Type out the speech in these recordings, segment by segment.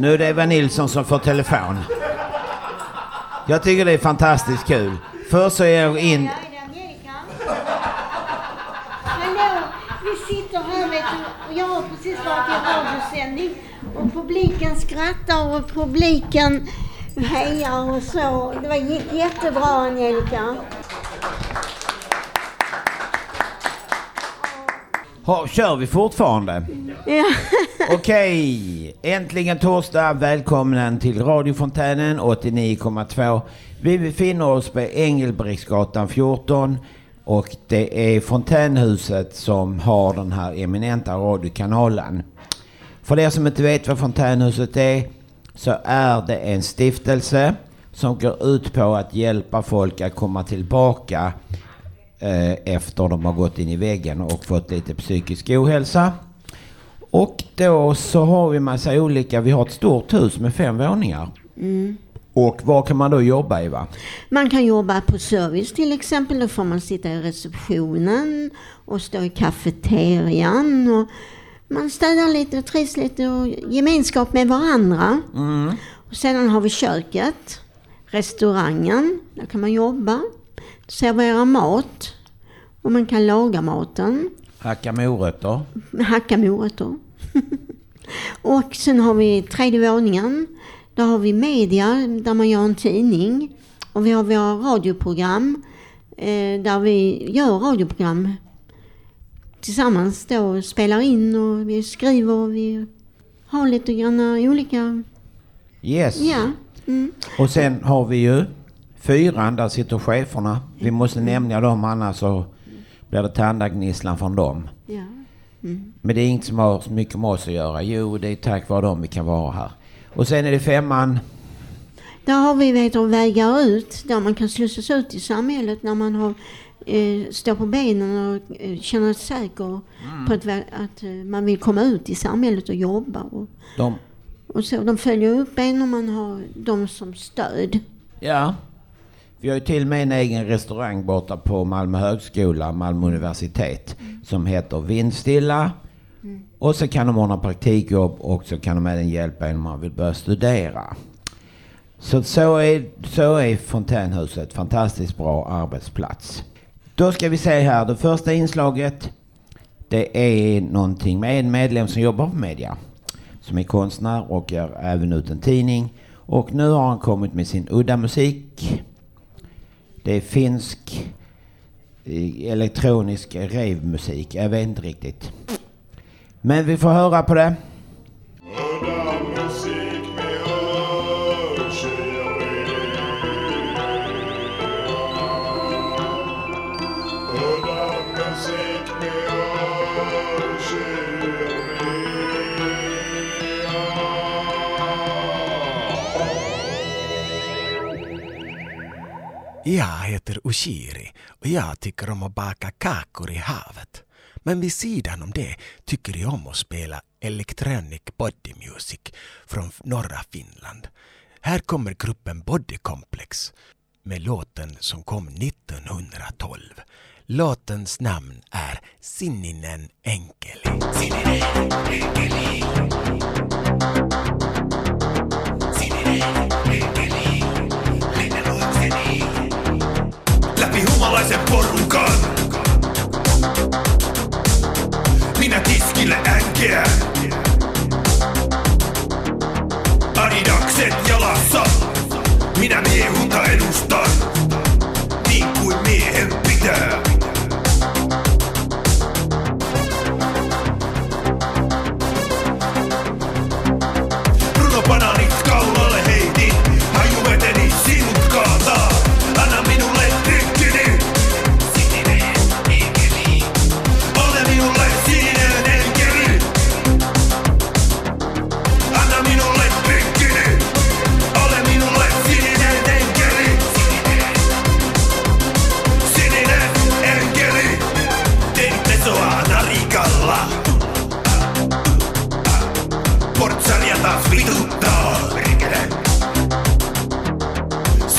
Nu är det Eva Nilsson som får telefon. Jag tycker det är fantastiskt kul. Först så är jag in... Hallå, vi sitter här vet du, och jag har precis varit i radiosändning och publiken skrattar och publiken hejar och så. Det var gick jättebra Angelica. Ha, kör vi fortfarande? Ja. Okej, äntligen torsdag. Välkommen till radiofontänen 89,2. Vi befinner oss på Engelbrektsgatan 14 och det är Fontänhuset som har den här eminenta radiokanalen. För er som inte vet vad Fontänhuset är så är det en stiftelse som går ut på att hjälpa folk att komma tillbaka efter de har gått in i väggen och fått lite psykisk ohälsa. Och då så har vi massa olika, vi har ett stort hus med fem våningar. Och var kan man då jobba Eva? Man kan jobba på service till exempel. Då får man sitta i receptionen och stå i kafeterian. Och man städar lite och trivs lite och gemenskap med varandra. Och sedan har vi köket, restaurangen. Där kan man jobba, servera mat och man kan laga maten. Hacka morötter. Hacka morötter. och sen har vi tredje våningen. Där har vi media, där man gör en tidning. Och vi har våra radioprogram, eh, där vi gör radioprogram tillsammans då och spelar in och vi skriver och vi har lite grann olika, Yes. ja. Mm. Och sen har vi ju fyran, där sitter cheferna. Vi måste nämna dem annars så blir det tandagnisslan från dem. ja. Men det är inget som har så mycket med oss att göra. Jo, det är tack vare dem vi kan vara här. Och sen är det femman. Där har vi vet du, vägar ut där man kan slussas ut i samhället när man har eh, står på benen och eh, känner sig säker på att, att eh, man vill komma ut i samhället och jobba. Och, De, och så, de följer upp en och man har dem som stöd. ja. Vi har ju till och med en egen restaurang borta på Malmö högskola, Malmö universitet, som heter Vindstilla. Och så kan de ordna praktikjobb och så kan de även hjälpa en om man vill börja studera. Så, så, är, så är Fontänhuset fantastiskt bra arbetsplats. Då ska vi se här, det första inslaget det är någonting med en medlem som jobbar på media. Som är konstnär och gör även ut en tidning. Och nu har han kommit med sin udda musik. Det är finsk eh, elektronisk rave-musik. Jag vet inte riktigt. Men vi får höra på det. Jag heter Ushiri och jag tycker om att baka kakor i havet. Men vid sidan om det tycker jag om att spela electronic body music från norra Finland. Här kommer gruppen Body Complex med låten som kom 1912. Låtens namn är Sininen Enkeli. Sininen Enkeli.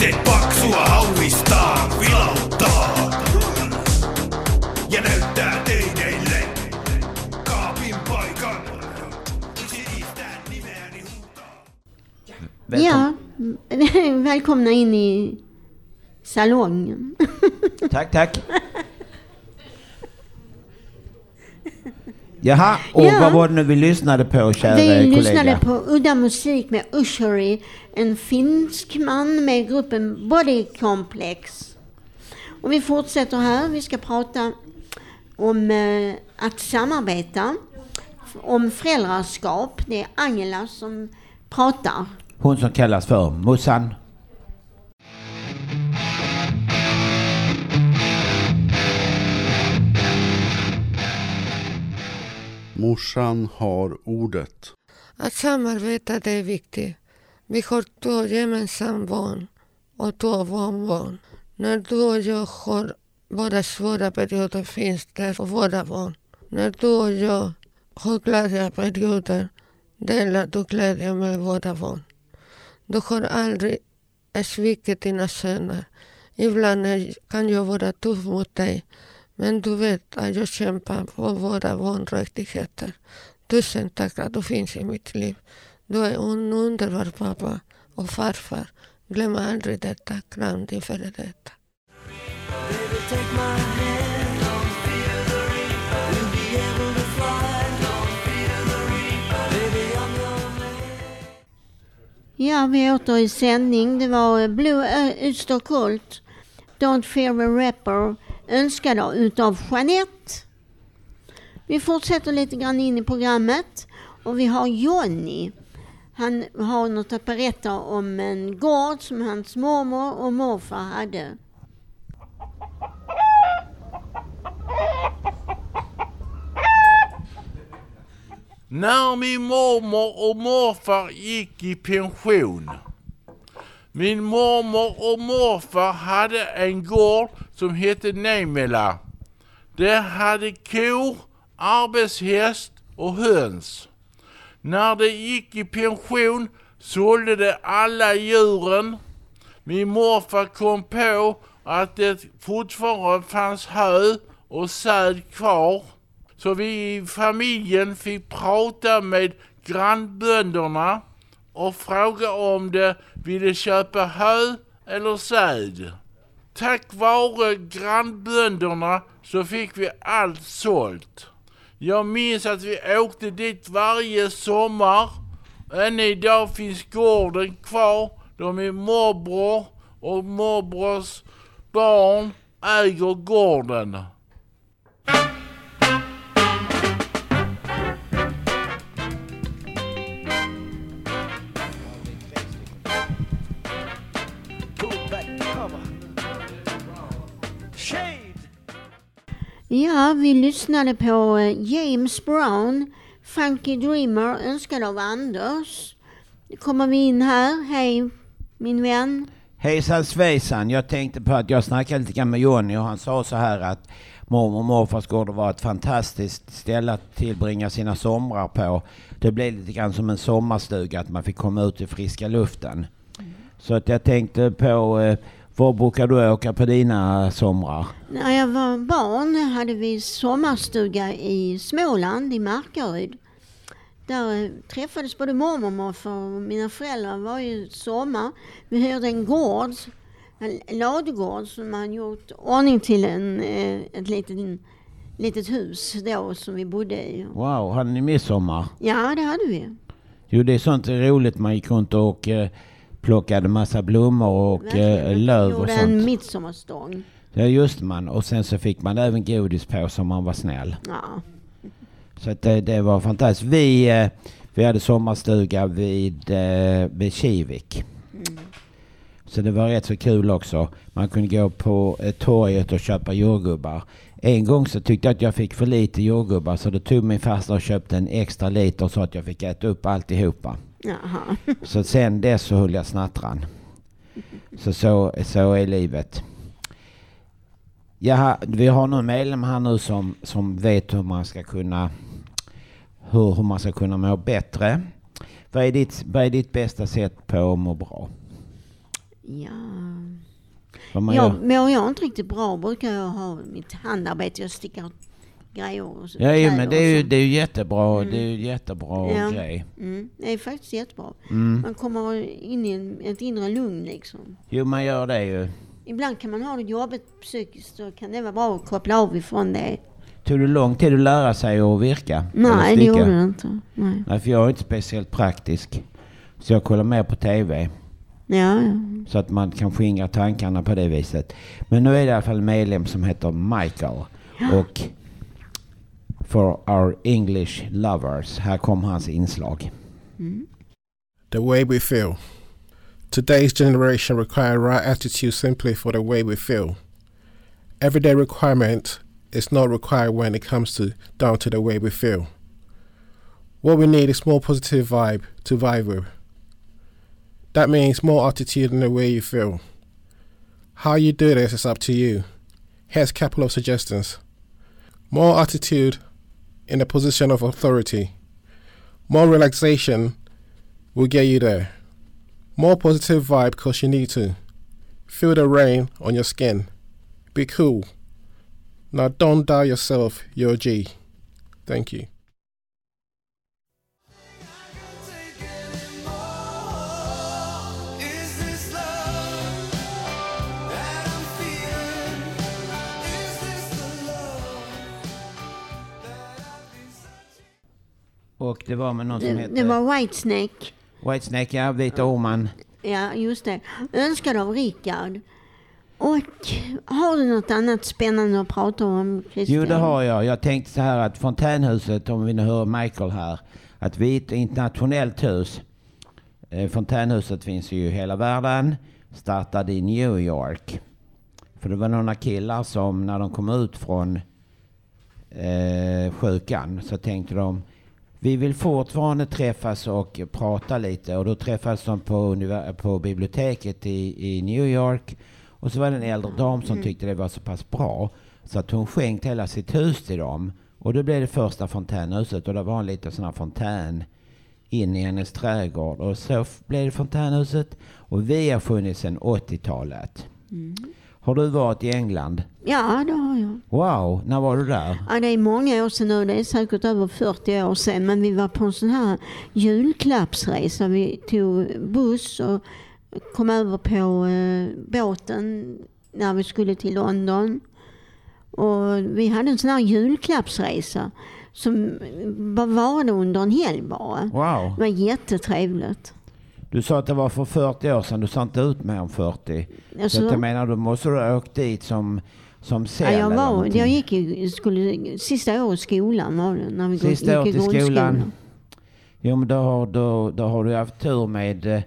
Se paksua hauvistaa, vilauttaa. Ja näyttää teineille kaapin paikan. Huutaa. Ja, välkomna in i salongen. Tack, tack. Jaha, och Ja. vad var det nu vi lyssnade på, kära Vi kollega? lyssnade på udda musik med Usheri, en finsk man med gruppen Body Complex. Och vi fortsätter här. Vi ska prata om eh, att samarbeta, om föräldraskap. Det är Angela som pratar. Hon som kallas för Mussan. Morsan har ordet. Att samarbeta det är viktigt. Vi har två gemensamma barn och två barnbarn. När du och jag har våra svåra perioder finns det för våra barn. När du och jag har glada perioder delar du glädjen med våra barn. Du har aldrig svikit dina söner. Ibland kan jag vara tuff mot dig men du vet att jag kämpar för våra barnrättigheter. Tusen tack att du finns i mitt liv. Du är en underbar pappa och farfar. Glöm aldrig detta. Kram din före detta. Ja, vi är åter i sändning. Det var eh, Blue eh, Ö- Öster Cult, Don't Fear the Rapper, önskad utav Jeanette. Vi fortsätter lite grann in i programmet och vi har Jonny. Han har något att berätta om en gård som hans mormor och morfar hade. När min mormor och morfar gick i pension. Min mormor och morfar hade en gård som hette Nemela. Det hade kor, arbetshäst och höns. När det gick i pension sålde det alla djuren. Min morfar kom på att det fortfarande fanns hö och säd kvar. Så vi i familjen fick prata med grannbönderna och fråga om de ville köpa hö eller säd. Tack vare grannbönderna så fick vi allt sålt. Jag minns att vi åkte dit varje sommar. Än idag finns gården kvar De är morbror och morbrors barn äger gården. Ja, vi lyssnade på eh, James Brown, Funky Dreamer, önskad av Anders. Nu kommer vi in här. Hej, min vän. Hejsan svejsan. Jag tänkte på att jag snackade lite grann med Jonny och han sa så här att mormor och morfars gård var ett fantastiskt ställe att tillbringa sina somrar på. Det blev lite grann som en sommarstuga, att man fick komma ut i friska luften. Så att jag tänkte på, eh, var brukar du åka på dina somrar? När jag var barn hade vi sommarstuga i Småland, i Markaryd. Där eh, träffades både mormor och och mina föräldrar varje sommar. Vi hyrde en gård, en ladugård som man gjort ordning till en, eh, ett litet, litet hus då som vi bodde i. Wow, hade ni midsommar? Ja, det hade vi. Jo, det är sånt roligt. Man gick runt och eh, plockade massa blommor och Verkligen. eh, löv och gjorde en sånt. midsommarstång. Ja, just man. Och sen så fick man även godis på som man var snäll. Ja. Så det, det var fantastiskt. Vi, eh, vi hade sommarstuga vid, eh, vid Kivik. Så det var rätt så kul också. Man kunde gå på torget och köpa jordgubbar. En gång så tyckte jag att jag fick för lite jordgubbar så då tog min farsa och köpte en extra liter så att jag fick äta upp alltihopa. Jaha. Så sen dess så höll jag snattran. Så, så så är livet. Jaha, vi har någon medlem här nu som, som vet hur man ska kunna hur, hur man ska kunna må bättre. Vad är, ditt, vad är ditt bästa sätt på att må bra? Ja. Vad man Ja, gör? mår jag inte riktigt bra brukar jag ha mitt handarbete. Jag stickar grejer. Ja, jo, men det är ju, det är ju jättebra. Mm. Det är ju jättebra Ja. grej. Mm, det är faktiskt jättebra. Mm. Man kommer in i en, ett inre lugn liksom. Jo, man gör det ju. Ibland kan man ha det jobbigt psykiskt så kan det vara bra att koppla av ifrån det. Tog det lång tid att lära sig att virka? Nej, det gjorde det inte. Nej. Nej, för jag är inte speciellt praktisk. Så jag kollar mer på TV. Ja, ja. Så att man kan skingra tankarna på det viset. Men nu är det i alla fall en medlem som heter Michael. Och for our English lovers, här kommer hans inslag. The way we feel. Today's generation require right attitude simply for the way we feel. Everyday requirement is not required when it comes to down to the way we feel. What we need is more positive vibe to vibe with. That means more attitude in the way you feel. How you do this is up to you. Here's a couple of suggestions. More attitude in a position of authority. More relaxation will get you there. More positive vibe because you need to. Feel the rain on your skin. Be cool. Now don't doubt yourself, you're a G. Thank you. Och det var med någon som hette det var Whitesnake. Whitesnake, ja, Vita Orman. Ja, just det. Önskad av Rickard. Och har du något annat spännande att prata om, Christian? Jo, det har jag. Jag tänkte så här att Fontänhuset, om vi nu hör Michael här, att vi är ett internationellt hus. Eh, Fontänhuset finns ju i hela världen, startade i New York. För det var några killar som när de kom ut från eh, sjukan så tänkte de vi vill fortfarande träffas och prata lite. Och då träffades de på, på biblioteket i, i New York. Och så var det en äldre dam som tyckte det var så pass bra så att hon skänkte hela sitt hus till dem. Och då blev det första fontänhuset och det var en liten sån här fontän in i hennes trädgård. Och så blev det fontänhuset. Och vi har funnits sedan 80-talet. Har du varit i England? Ja, det har jag. Wow, när var du där? Ja, det är många år sedan nu. Det är säkert över 40 år sedan. Men vi var på en sån här julklappsresa. Vi tog buss och kom över på eh, båten när vi skulle till London. Och vi hade en sån här julklappsresa som var- varade under en helg bara. Wow. Det var jättetrevligt. Du sa att det var för 40 år sedan, du sa inte ut mer än 40. Alltså, så jag menar, då måste du ha åkt dit som, som ja, cell jag, var, jag gick ju, skulle, sista året i skolan var det. När vi Sista året i grundskolan. skolan. Jo, men då har, då, då har du haft tur med, eh,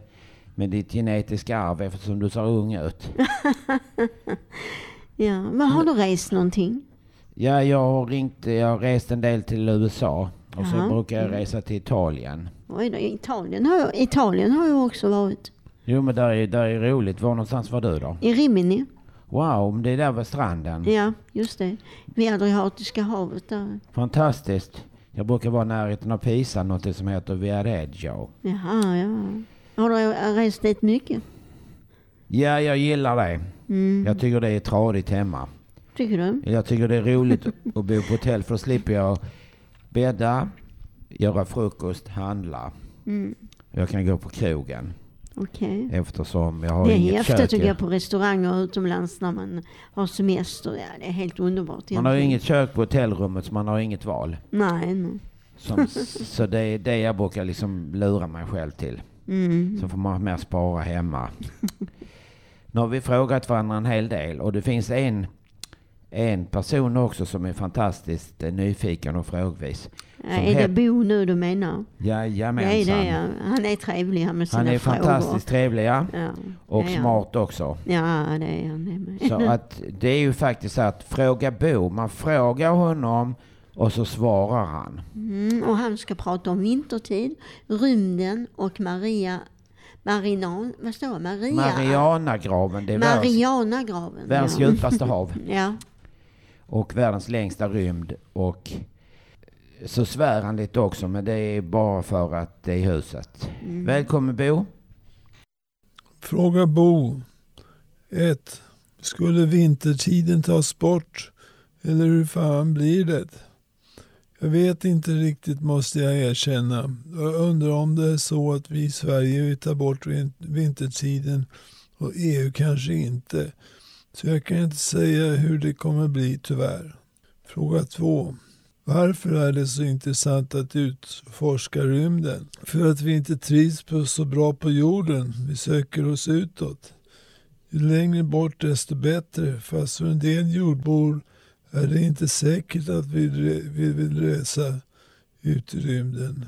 med ditt genetiska arv eftersom du ser ung ut. Ja, men har du rest någonting? Ja, jag har ringt, jag har rest en del till USA. Och så Jaha. brukar jag resa till Italien. Oj då, Italien har, jag, Italien har jag också varit. Jo, men där är, där är roligt. Var någonstans var du då? I Rimini. Wow, det är där vid stranden. Ja, just det. Vid Adriatiska havet där. Fantastiskt. Jag brukar vara i närheten av Pisa, något som heter Viareggio. Jaha, ja. Har du rest dit mycket? Ja, jag gillar det. Mm. Jag tycker det är tradigt hemma. Tycker du? Jag tycker det är roligt att bo på hotell för då slipper jag bädda, göra frukost, handla. Mm. Jag kan gå på krogen Okej. eftersom jag har Det är inget häftigt kök. att gå på restauranger utomlands när man har semester. Ja, det är helt underbart. Man har egentligen. inget kök på hotellrummet så man har inget val. Nej, nej. Som, så det är det jag brukar liksom lura mig själv till. Mm. Så får man mer spara hemma. Nu har vi frågat varandra en hel del och det finns en, en person också som är fantastiskt eh, nyfiken och frågvis. Ja, är det Bo nu du menar? Det Jajamensan. det, ja. Han är trevlig han med sina Han är frågor. fantastiskt trevlig ja. Ja, och det smart också. Ja, det är han det. Så att det är ju faktiskt så att fråga Bo, man frågar honom och så svarar han. Mm, och han ska prata om vintertid, rymden och Maria Marinan, vad står det? Maria? Marianagraven, det är Marianagraven. världens ja. djupaste hav. ja. Och världens längsta rymd. Och så svär han lite också, men det är bara för att det är huset. Mm. Välkommen Bo. Fråga Bo. 1. Skulle vintertiden tas bort? Eller hur fan blir det? Jag vet inte riktigt måste jag erkänna. Jag undrar om det är så att vi i Sverige vill ta bort vin- vintertiden och EU kanske inte. Så jag kan inte säga hur det kommer bli tyvärr. Fråga 2. Varför är det så intressant att utforska rymden? För att vi inte trivs på så bra på jorden. Vi söker oss utåt. Ju längre bort desto bättre. Fast för en del jordbor är det inte säkert att vi, re- vi vill resa ut i rymden.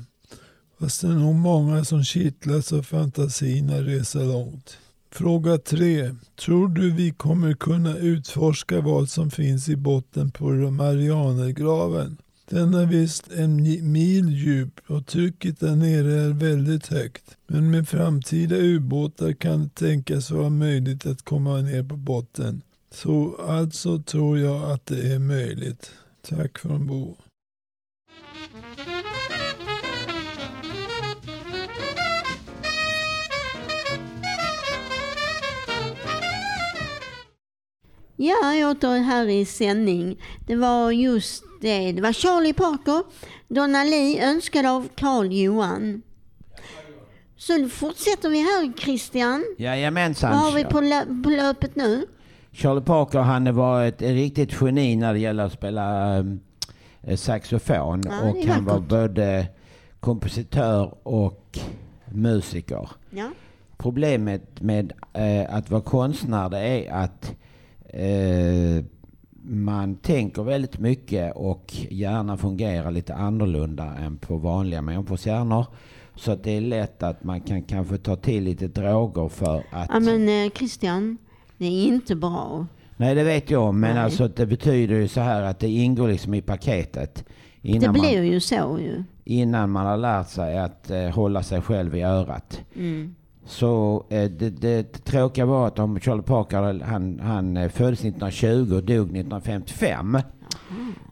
Fast det är nog många som kittlas av fantasin att resa långt. Fråga 3. Tror du vi kommer kunna utforska vad som finns i botten på Marianergraven? Den är visst en mil djup och trycket där nere är väldigt högt. Men med framtida ubåtar kan det tänkas vara möjligt att komma ner på botten. Så alltså tror jag att det är möjligt. Tack från Bo. Ja, jag åter här i sändning. Det var just det. Det var Charlie Parker, Donna Lee, önskad av Carl Johan. Så fortsätter vi här Christian. Jajamensan. Vad har vi på, lö- på löpet nu? Charlie Parker han var ett riktigt geni när det gäller att spela eh, saxofon. Ja, och han var både kompositör och musiker. Ja. Problemet med eh, att vara konstnär det är att eh, man tänker väldigt mycket och hjärnan fungerar lite annorlunda än på vanliga människors hjärnor. Så det är lätt att man kan kanske ta till lite droger för att... ja men eh, Christian, det är inte bra. Nej, det vet jag. Men Nej. alltså det betyder ju så här att det ingår liksom i paketet. Det blir man, ju så ju. innan man har lärt sig att eh, hålla sig själv i örat. Mm. Så eh, det, det tråkiga var att om Charlie Parker, han, han eh, föddes 1920 och dog 1955.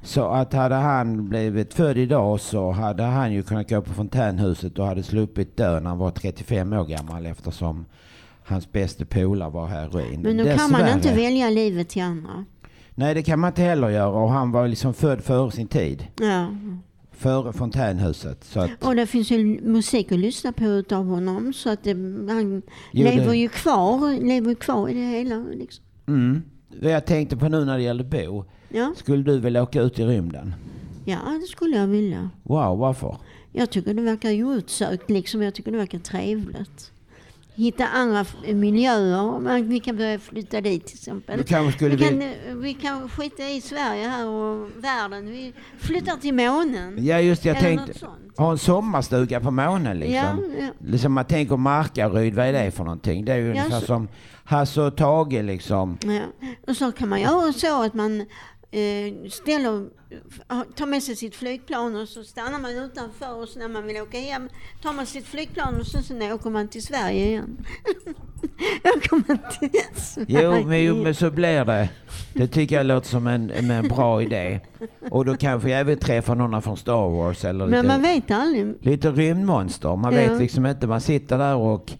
Så att hade han blivit född idag så hade han ju kunnat gå på fontänhuset och hade sluppit dö när han var 35 år gammal eftersom hans bästa polare var heroin. Men då kan man inte välja livet till andra. Nej, det kan man inte heller göra och han var liksom född före sin tid. Ja. Före fontänhuset. Så att, Och det finns ju musik att lyssna på utav honom så att det, han Jo, lever det- ju kvar, lever kvar i det hela. Liksom. mm. Det jag tänkte på nu när det gäller Bo. Ja. Skulle du vilja åka ut i rymden? ja, det skulle jag vilja. Wow, varför? Jag tycker det verkar ju utsökt liksom. Jag tycker det verkar trevligt. Hitta andra miljöer. Man- Vi kan börja flytta dit till exempel. Vi, kan, vilja... eh, vi kan skita i Sverige här och världen. Vi flyttar till månen. Ja, just det. Jag Eller tänkte ha en sommarstuga på månen liksom. Ja, ja. Liksom man tänker Markaryd, vad är det för någonting? Det är ju Ja, ungefär så- som Hasse och Tage liksom. Ja. Och så kan man göra så att man eh, ställer, tar med sig sitt flygplan och så stannar man utanför och så när man vill åka hem tar man sitt flygplan och så, sen åker man till Sverige igen. åker man till Sverige Jo men, jo, men så blir det. Det tycker jag låter som en, en, bra idé. Och då kanske jag även träffar någon från Star Wars eller Men man lite, vet aldrig. lite rymdmonster. Man Ja. vet liksom inte. Man sitter där och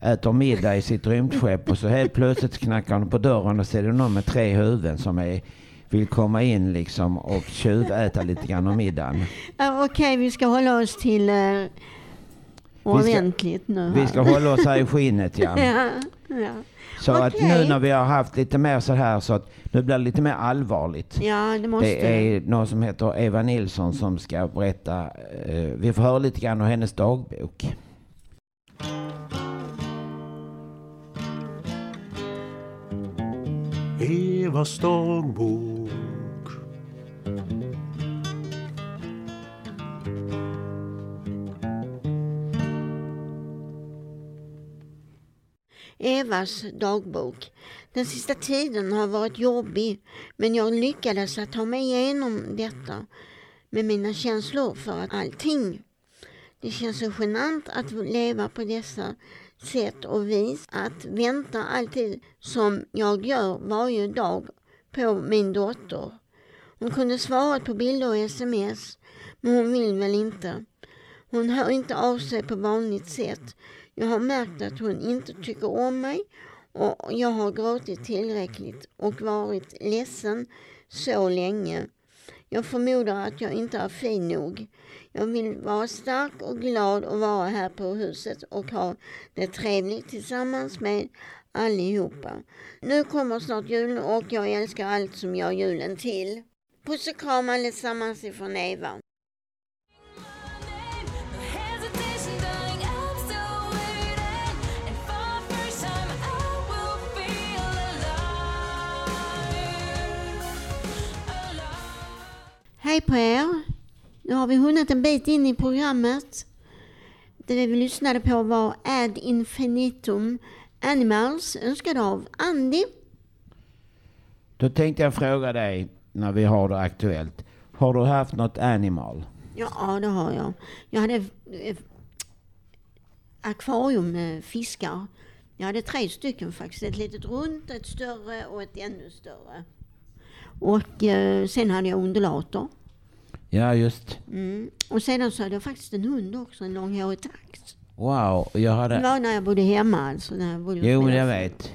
äter middag i sitt rymdskepp och så helt plötsligt knackar de på dörren och så är det någon med tre huvuden som är, vill komma in liksom och tjuväta lite grann av middagen. Ja, Okej, vi ska hålla oss till eh, ordentligt nu. Vi här. ska hålla oss här i skinnet ja. ja, ja. Så att Okej. nu när vi har haft lite mer så här så att nu blir det lite mer allvarligt. ja, det måste Det är någon som heter Eva Nilsson som ska berätta. Eh, vi får höra lite grann om hennes dagbok. Evas dagbok. Evas dagbok. Den sista tiden har varit jobbig men jag lyckades att ta mig igenom detta med mina känslor för allting. Det känns så genant att leva på dessa sätt och vis. Att vänta alltid som jag gör varje dag på min dotter. Hon kunde svarat på bilder och sms men hon vill väl inte. Hon hör inte av sig på vanligt sätt. Jag har märkt att hon inte tycker om mig och jag har gråtit tillräckligt och varit ledsen så länge. Jag förmodar att jag inte är fin nog. Jag vill vara stark och glad och vara här på huset och ha det trevligt tillsammans med allihopa. Nu kommer snart julen och jag älskar allt som gör julen till. Puss och kram allesammans ifrån Eva. Hej på er! Nu har vi hunnit en bit in i programmet. Det vi lyssnade på var Ad Infinitum Animals önskad av Andy. Då tänkte jag fråga dig, när vi har det aktuellt. Har du haft något animal? Ja, det har jag. Jag hade eh, akvarium med fiskar. Jag hade tre stycken faktiskt. Ett litet runt, ett större och ett ännu större. Och eh, sen hade jag undulater. Ja, just. Mm. Och sedan så hade jag faktiskt en hund också, en långhårig tax. Wow, jag hade... Det var när jag bodde hemma alltså. När jag bodde Jo, men jag vet.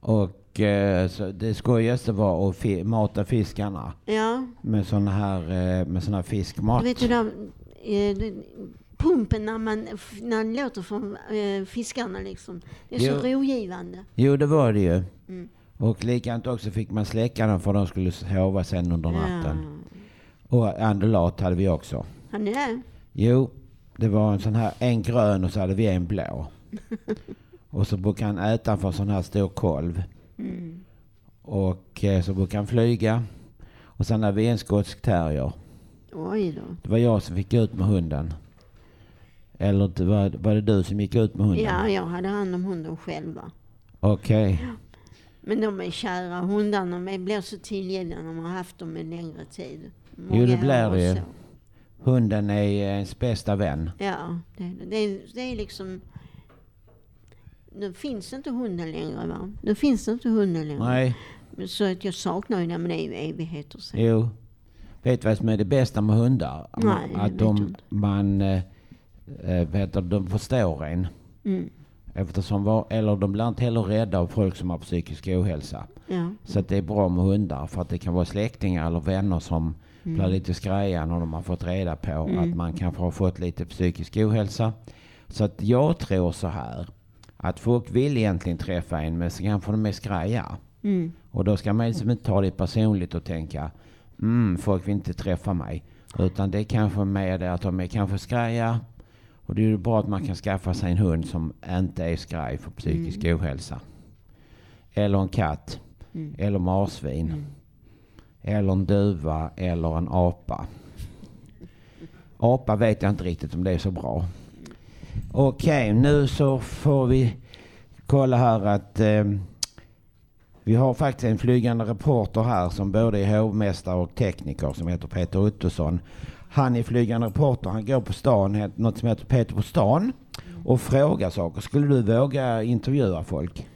Och eh, så det skojigaste var att fi- mata fiskarna Ja, med sån här, eh, med sån här fiskmat. vet du där eh, pumpen när man när den låter från eh, fiskarna liksom. Det är så Jo. rogivande. Jo, det var det ju. Mm. Och likadant också fick man släcka dem för de skulle sova sen under natten. Ja. Och andulat hade vi också. Har ni det? Jo, det var en sån här, en grön och så hade vi en blå. och så brukar han äta för sån här stor kolv. Mm. Och eh, så brukar han flyga. Och sen hade vi en skotsk terrier. Oj då. Det var jag som fick gå ut med hunden. Eller var, var det du som gick ut med hunden? Ja, jag hade hand om hunden själva. Okej. Men de är kära hundarna. De blir så tillgängliga när man har haft dem en längre tid. Jo, det Många blir det ju. Hunden är ens bästa vän. Ja, det, är det. det, är, liksom... Nu finns inte hunden längre va? Nu finns inte hunden längre. Nej, Så att jag saknar ju den, men det är ju evigheter sedan. jo. Vet du vad som är det bästa med hundar? Nej, att de, man, eh, vet du, de förstår en. Mm. Eftersom var, eller de blir inte heller rädda av folk som har psykisk ohälsa. Ja. Så det är bra med hundar för att det kan vara släktingar eller vänner som Mm. blir lite skraja när de har fått reda på att man kanske har fått lite psykisk ohälsa. Så att jag tror så här att folk vill egentligen träffa en men så kanske de är skraja. Mm. Och då ska man liksom inte ta det personligt och tänka mm, folk vill inte träffa mig. Utan det är kanske mer det att de är kanske skraja. Och det är ju bra att man kan skaffa sig en hund som inte är skraj för psykisk ohälsa. Eller en katt. Mm. Eller marsvin. Eller en duva eller en apa. Apa vet jag inte riktigt om det är så bra. Okej, nu så får vi kolla här att eh, vi har faktiskt en flygande reporter här som både är hovmästare och tekniker som heter Peter Ottosson. Han är flygande reporter. Han går på stan, något som heter Peter på stan och frågar saker. Skulle du våga intervjua folk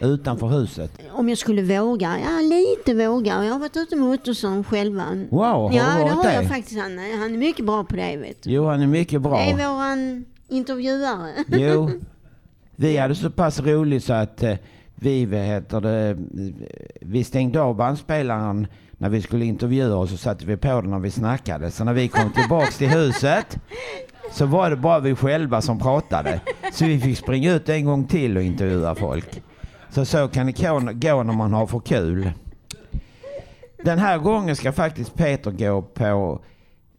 utanför huset? Om jag skulle våga? Ja, lite våga. Jag har varit ute med Ottosson själva. Wow, har ja, du det varit har jag det? faktiskt. Han, är- han är mycket bra på det, vet du. Jo, han är mycket bra. Det är våran intervjuare. Jo, vi hade så pass roligt så att eh, vi, vad heter det, vi stängde av bandspelaren när vi skulle intervjua oss och satte vi på den när vi snackade. Så när vi kom tillbaks till huset så var det bara vi själva som pratade. Så vi fick springa ut en gång till och intervjua folk. Så så kan det gå gå när man har för kul. Den här gången ska faktiskt Peter gå på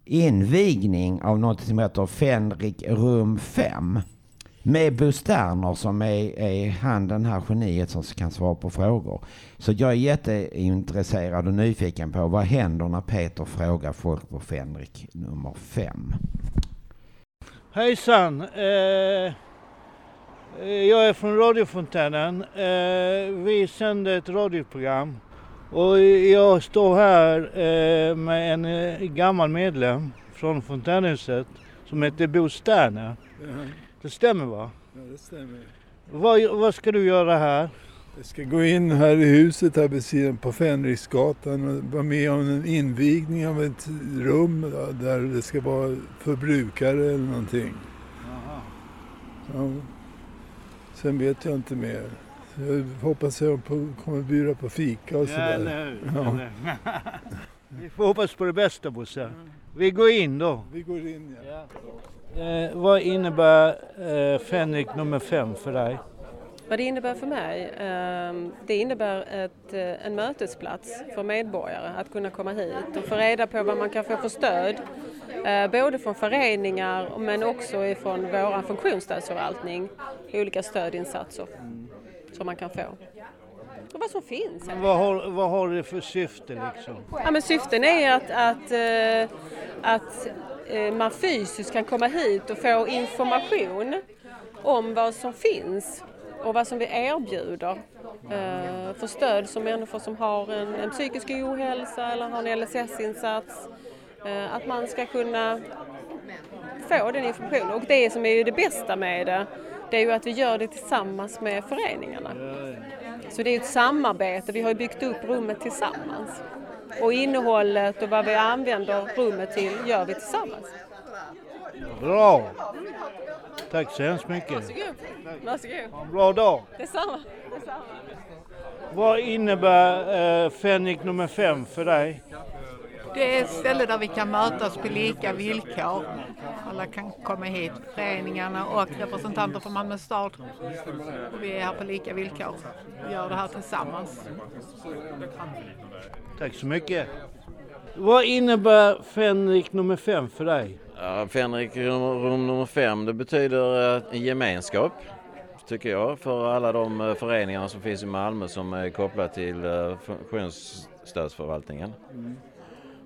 invigning av något som heter Fenrik rum 5. Med Bo Sterner som är, är han den här geniet som kan svara på frågor. Så jag är jätteintresserad och nyfiken på vad händer när Peter frågar folk på Fenrik nummer 5. Hejsan! Eh, eh, jag är från radiofontänen. Eh, vi sänder ett radioprogram. Och jag står här eh, med en eh, gammal medlem från fontänhuset som heter Bo Sterner. Det stämmer va? Ja, det stämmer. Vad, vad ska du göra här? Jag ska gå in här i huset här vid sidan på Fänriksgatan och vara med om en invigning av ett rum där det ska vara förbrukare eller någonting. Ja. Sen vet jag inte mer. Jag hoppas jag på, kommer bjuda på fika och Ja, sådär. eller hur? Ja. Eller- Vi får hoppas på det bästa Bosse. Vi går in då. Vi går in ja. Eh, vad innebär eh, Fänrik nummer fem för dig? Vad det innebär för mig? ehm, Det innebär ett, eh, en mötesplats för medborgare att kunna komma hit och få reda på vad man kan få för stöd. eh, Både från föreningar men också ifrån vår funktionsstödsförvaltning. Olika stödinsatser som man kan få. Och vad som finns. Vad har, vad har det för syfte liksom? Ja, men syften är att, att, eh, att Eh, man fysiskt kan komma hit och få information om vad som finns och vad som vi erbjuder eh, för stöd som människor som har en, en psykisk ohälsa eller har en LSS-insats. Eh, att man ska kunna få den informationen. Och det som är ju det bästa med det, det är ju att vi gör det tillsammans med föreningarna. Så det är ju ett samarbete, vi har ju byggt upp rummet tillsammans. Och innehållet och vad vi använder rummet till gör vi tillsammans. Bra! Tack så hemskt mycket. Varsågod. Varsågod. Ha en bra dag. Detsamma. Detsamma. Vad innebär eh, Fänrik nummer fem för dig? Det är ett ställe där vi kan mötas på lika villkor. Alla kan komma hit, föreningarna och representanter för Malmö stad. Och vi är här på lika villkor. Vi gör det här tillsammans. Tack så mycket. Vad innebär Fänrik nummer fem för dig? Ja, Fänrik rum, rum nummer fem, det betyder eh, en gemenskap tycker jag för alla de eh, föreningar som finns i Malmö som är kopplade till eh, funktionsstödsförvaltningen.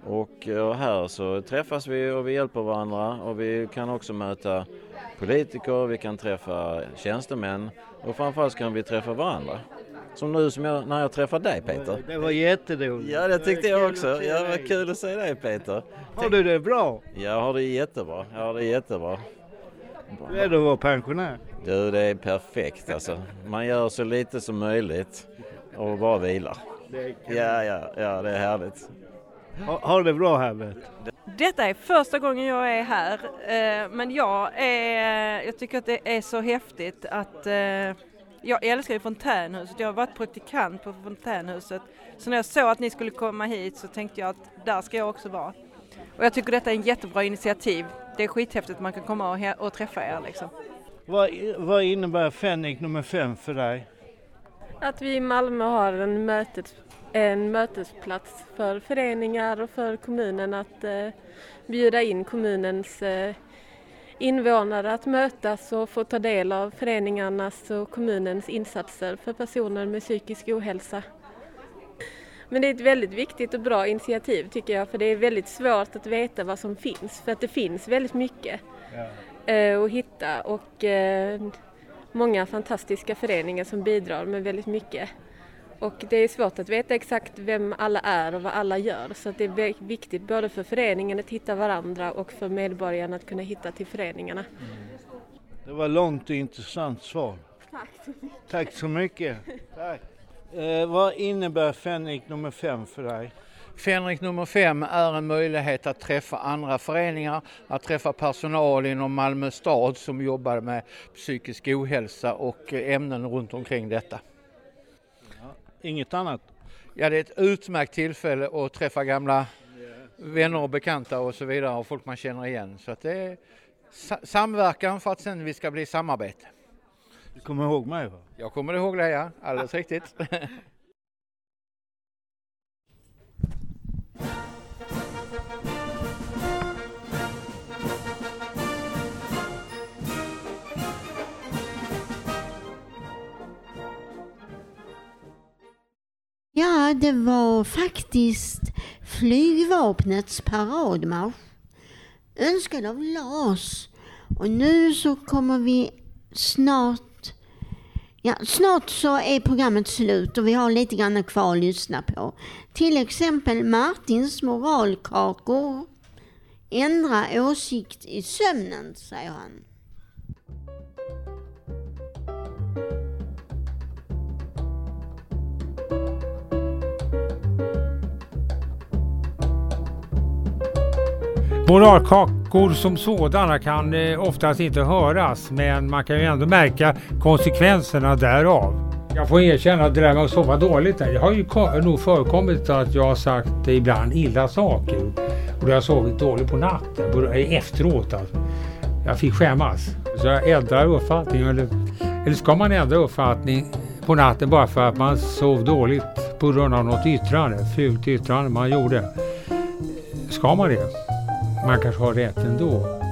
Och eh, här så träffas vi och vi hjälper varandra och vi kan också möta politiker, vi kan träffa tjänstemän och framförallt kan vi träffa varandra. Som nu som jag, när jag träffar dig Peter. Det var jätteroligt. Ja det tyckte jag också. Ja, dig. vad kul att se dig Peter. Har du det bra? Jag har det jättebra. Jag har det jättebra. Hur är det att vara pensionär? Du, det är perfekt alltså. Man gör så lite som möjligt och bara vilar. Ja, ja, ja, det är härligt. Ha, har det bra Herbert? Detta är första gången jag är här, eh, men jag, är, jag tycker att det är så häftigt att eh, jag älskar ju Fontänhuset. Jag har varit praktikant på Fontänhuset. Så när jag såg att ni skulle komma hit så tänkte jag att där ska jag också vara. Och jag tycker detta är en jättebra initiativ. Det är skithäftigt att man kan komma och, och träffa er liksom. Vad, vad innebär Fänrik nummer fem för dig? Att vi i Malmö har en, mötes, en mötesplats för föreningar och för kommunen att eh, bjuda in kommunens eh, invånare att mötas och få ta del av föreningarnas och kommunens insatser för personer med psykisk ohälsa. Men det är ett väldigt viktigt och bra initiativ tycker jag för det är väldigt svårt att veta vad som finns för att det finns väldigt mycket eh, att hitta och eh, många fantastiska föreningar som bidrar med väldigt mycket. Och det är svårt att veta exakt vem alla är och vad alla gör så att det är viktigt både för föreningen att hitta varandra och för medborgarna att kunna hitta till föreningarna. Det var långt och intressant svar. Tack så mycket. Tack så mycket. Tack. Eh, vad innebär Fänrik nummer fem för dig? Fänrik nummer fem är en möjlighet att träffa andra föreningar, att träffa personal inom Malmö stad som jobbar med psykisk ohälsa och eh, ämnen runt omkring detta. Inget annat? Ja, det är ett utmärkt tillfälle att träffa gamla vänner och bekanta och så vidare och folk man känner igen. Så att det är sa- samverkan för att sen vi ska bli samarbete. Du kommer ihåg mig va? Jag kommer ihåg det ja, alldeles riktigt. Ja, det var faktiskt flygvapnets paradmarsch. Önskad av Lars. Och nu så kommer vi snart... Ja, snart så är programmet slut och vi har lite grann kvar att lyssna på. Till exempel Martins moralkakor. Ändra åsikt i sömnen, säger han. Moralkakor som sådana kan eh, oftast inte höras men man kan ju ändå märka konsekvenserna därav. Jag får erkänna att det där med att sova dåligt, det har ju nog förekommit att jag har sagt ibland illa saker. Och då har jag sovit dåligt på natten, eh, efteråt alltså. Jag fick skämmas. Så jag ändrar uppfattning. Eller, eller ska man ändra uppfattning på natten bara för att man sov dåligt på grund av något yttrande, fult yttrande man gjorde? Ska man det? Man kanske har rätt ändå.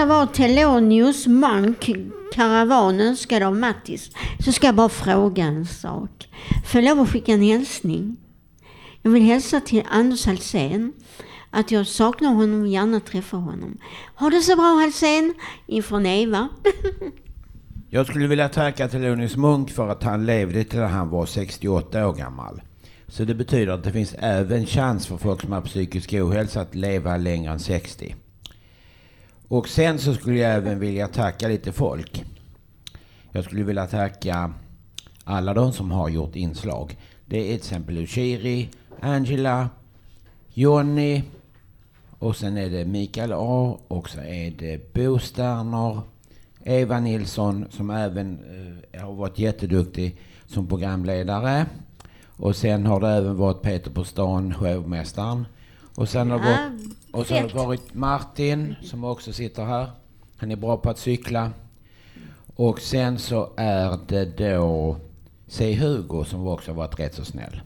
Detta var Telonius Monk Karavan önskad av Mattis. Så ska jag bara fråga en sak. Får jag lov att skicka en hälsning? Jag vill hälsa till Anders Halsén att jag saknar honom och gärna träffar honom. Ha det så bra Halsén! Ifrån Eva. Jag skulle vilja tacka Thelonious Monk för att han levde till han var 68 år gammal. Så det betyder att det finns även chans för folk som har psykisk ohälsa att leva längre än 60. Och sen så skulle jag även vilja tacka lite folk. Jag skulle vilja tacka alla de som har gjort inslag. Det är till exempel Ushiri, Angela, Jonny och sen är det Mikael A och så är det Bo Sterner, Eva Nilsson som även eh, har varit jätteduktig som programledare. Och sen har det även varit Peter på stan, hovmästaren. Och sen har Ja, varit, och så har det varit Martin som också sitter här. Han är bra på att cykla. Och sen så är det då C. Hugo som också varit rätt så snäll.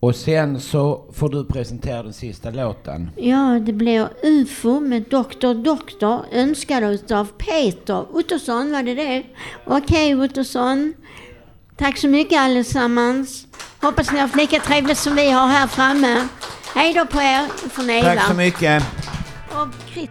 Och sen så får du presentera den sista låten. Ja, det blir UFO med Dr. Doktor önskad utav Peter Ottosson, var det det? Okej Ottosson. Tack så mycket allesammans. Hoppas ni har haft lika trevligt som vi har här framme. Hej då på er från Eva. Tack så mycket. Och Chris-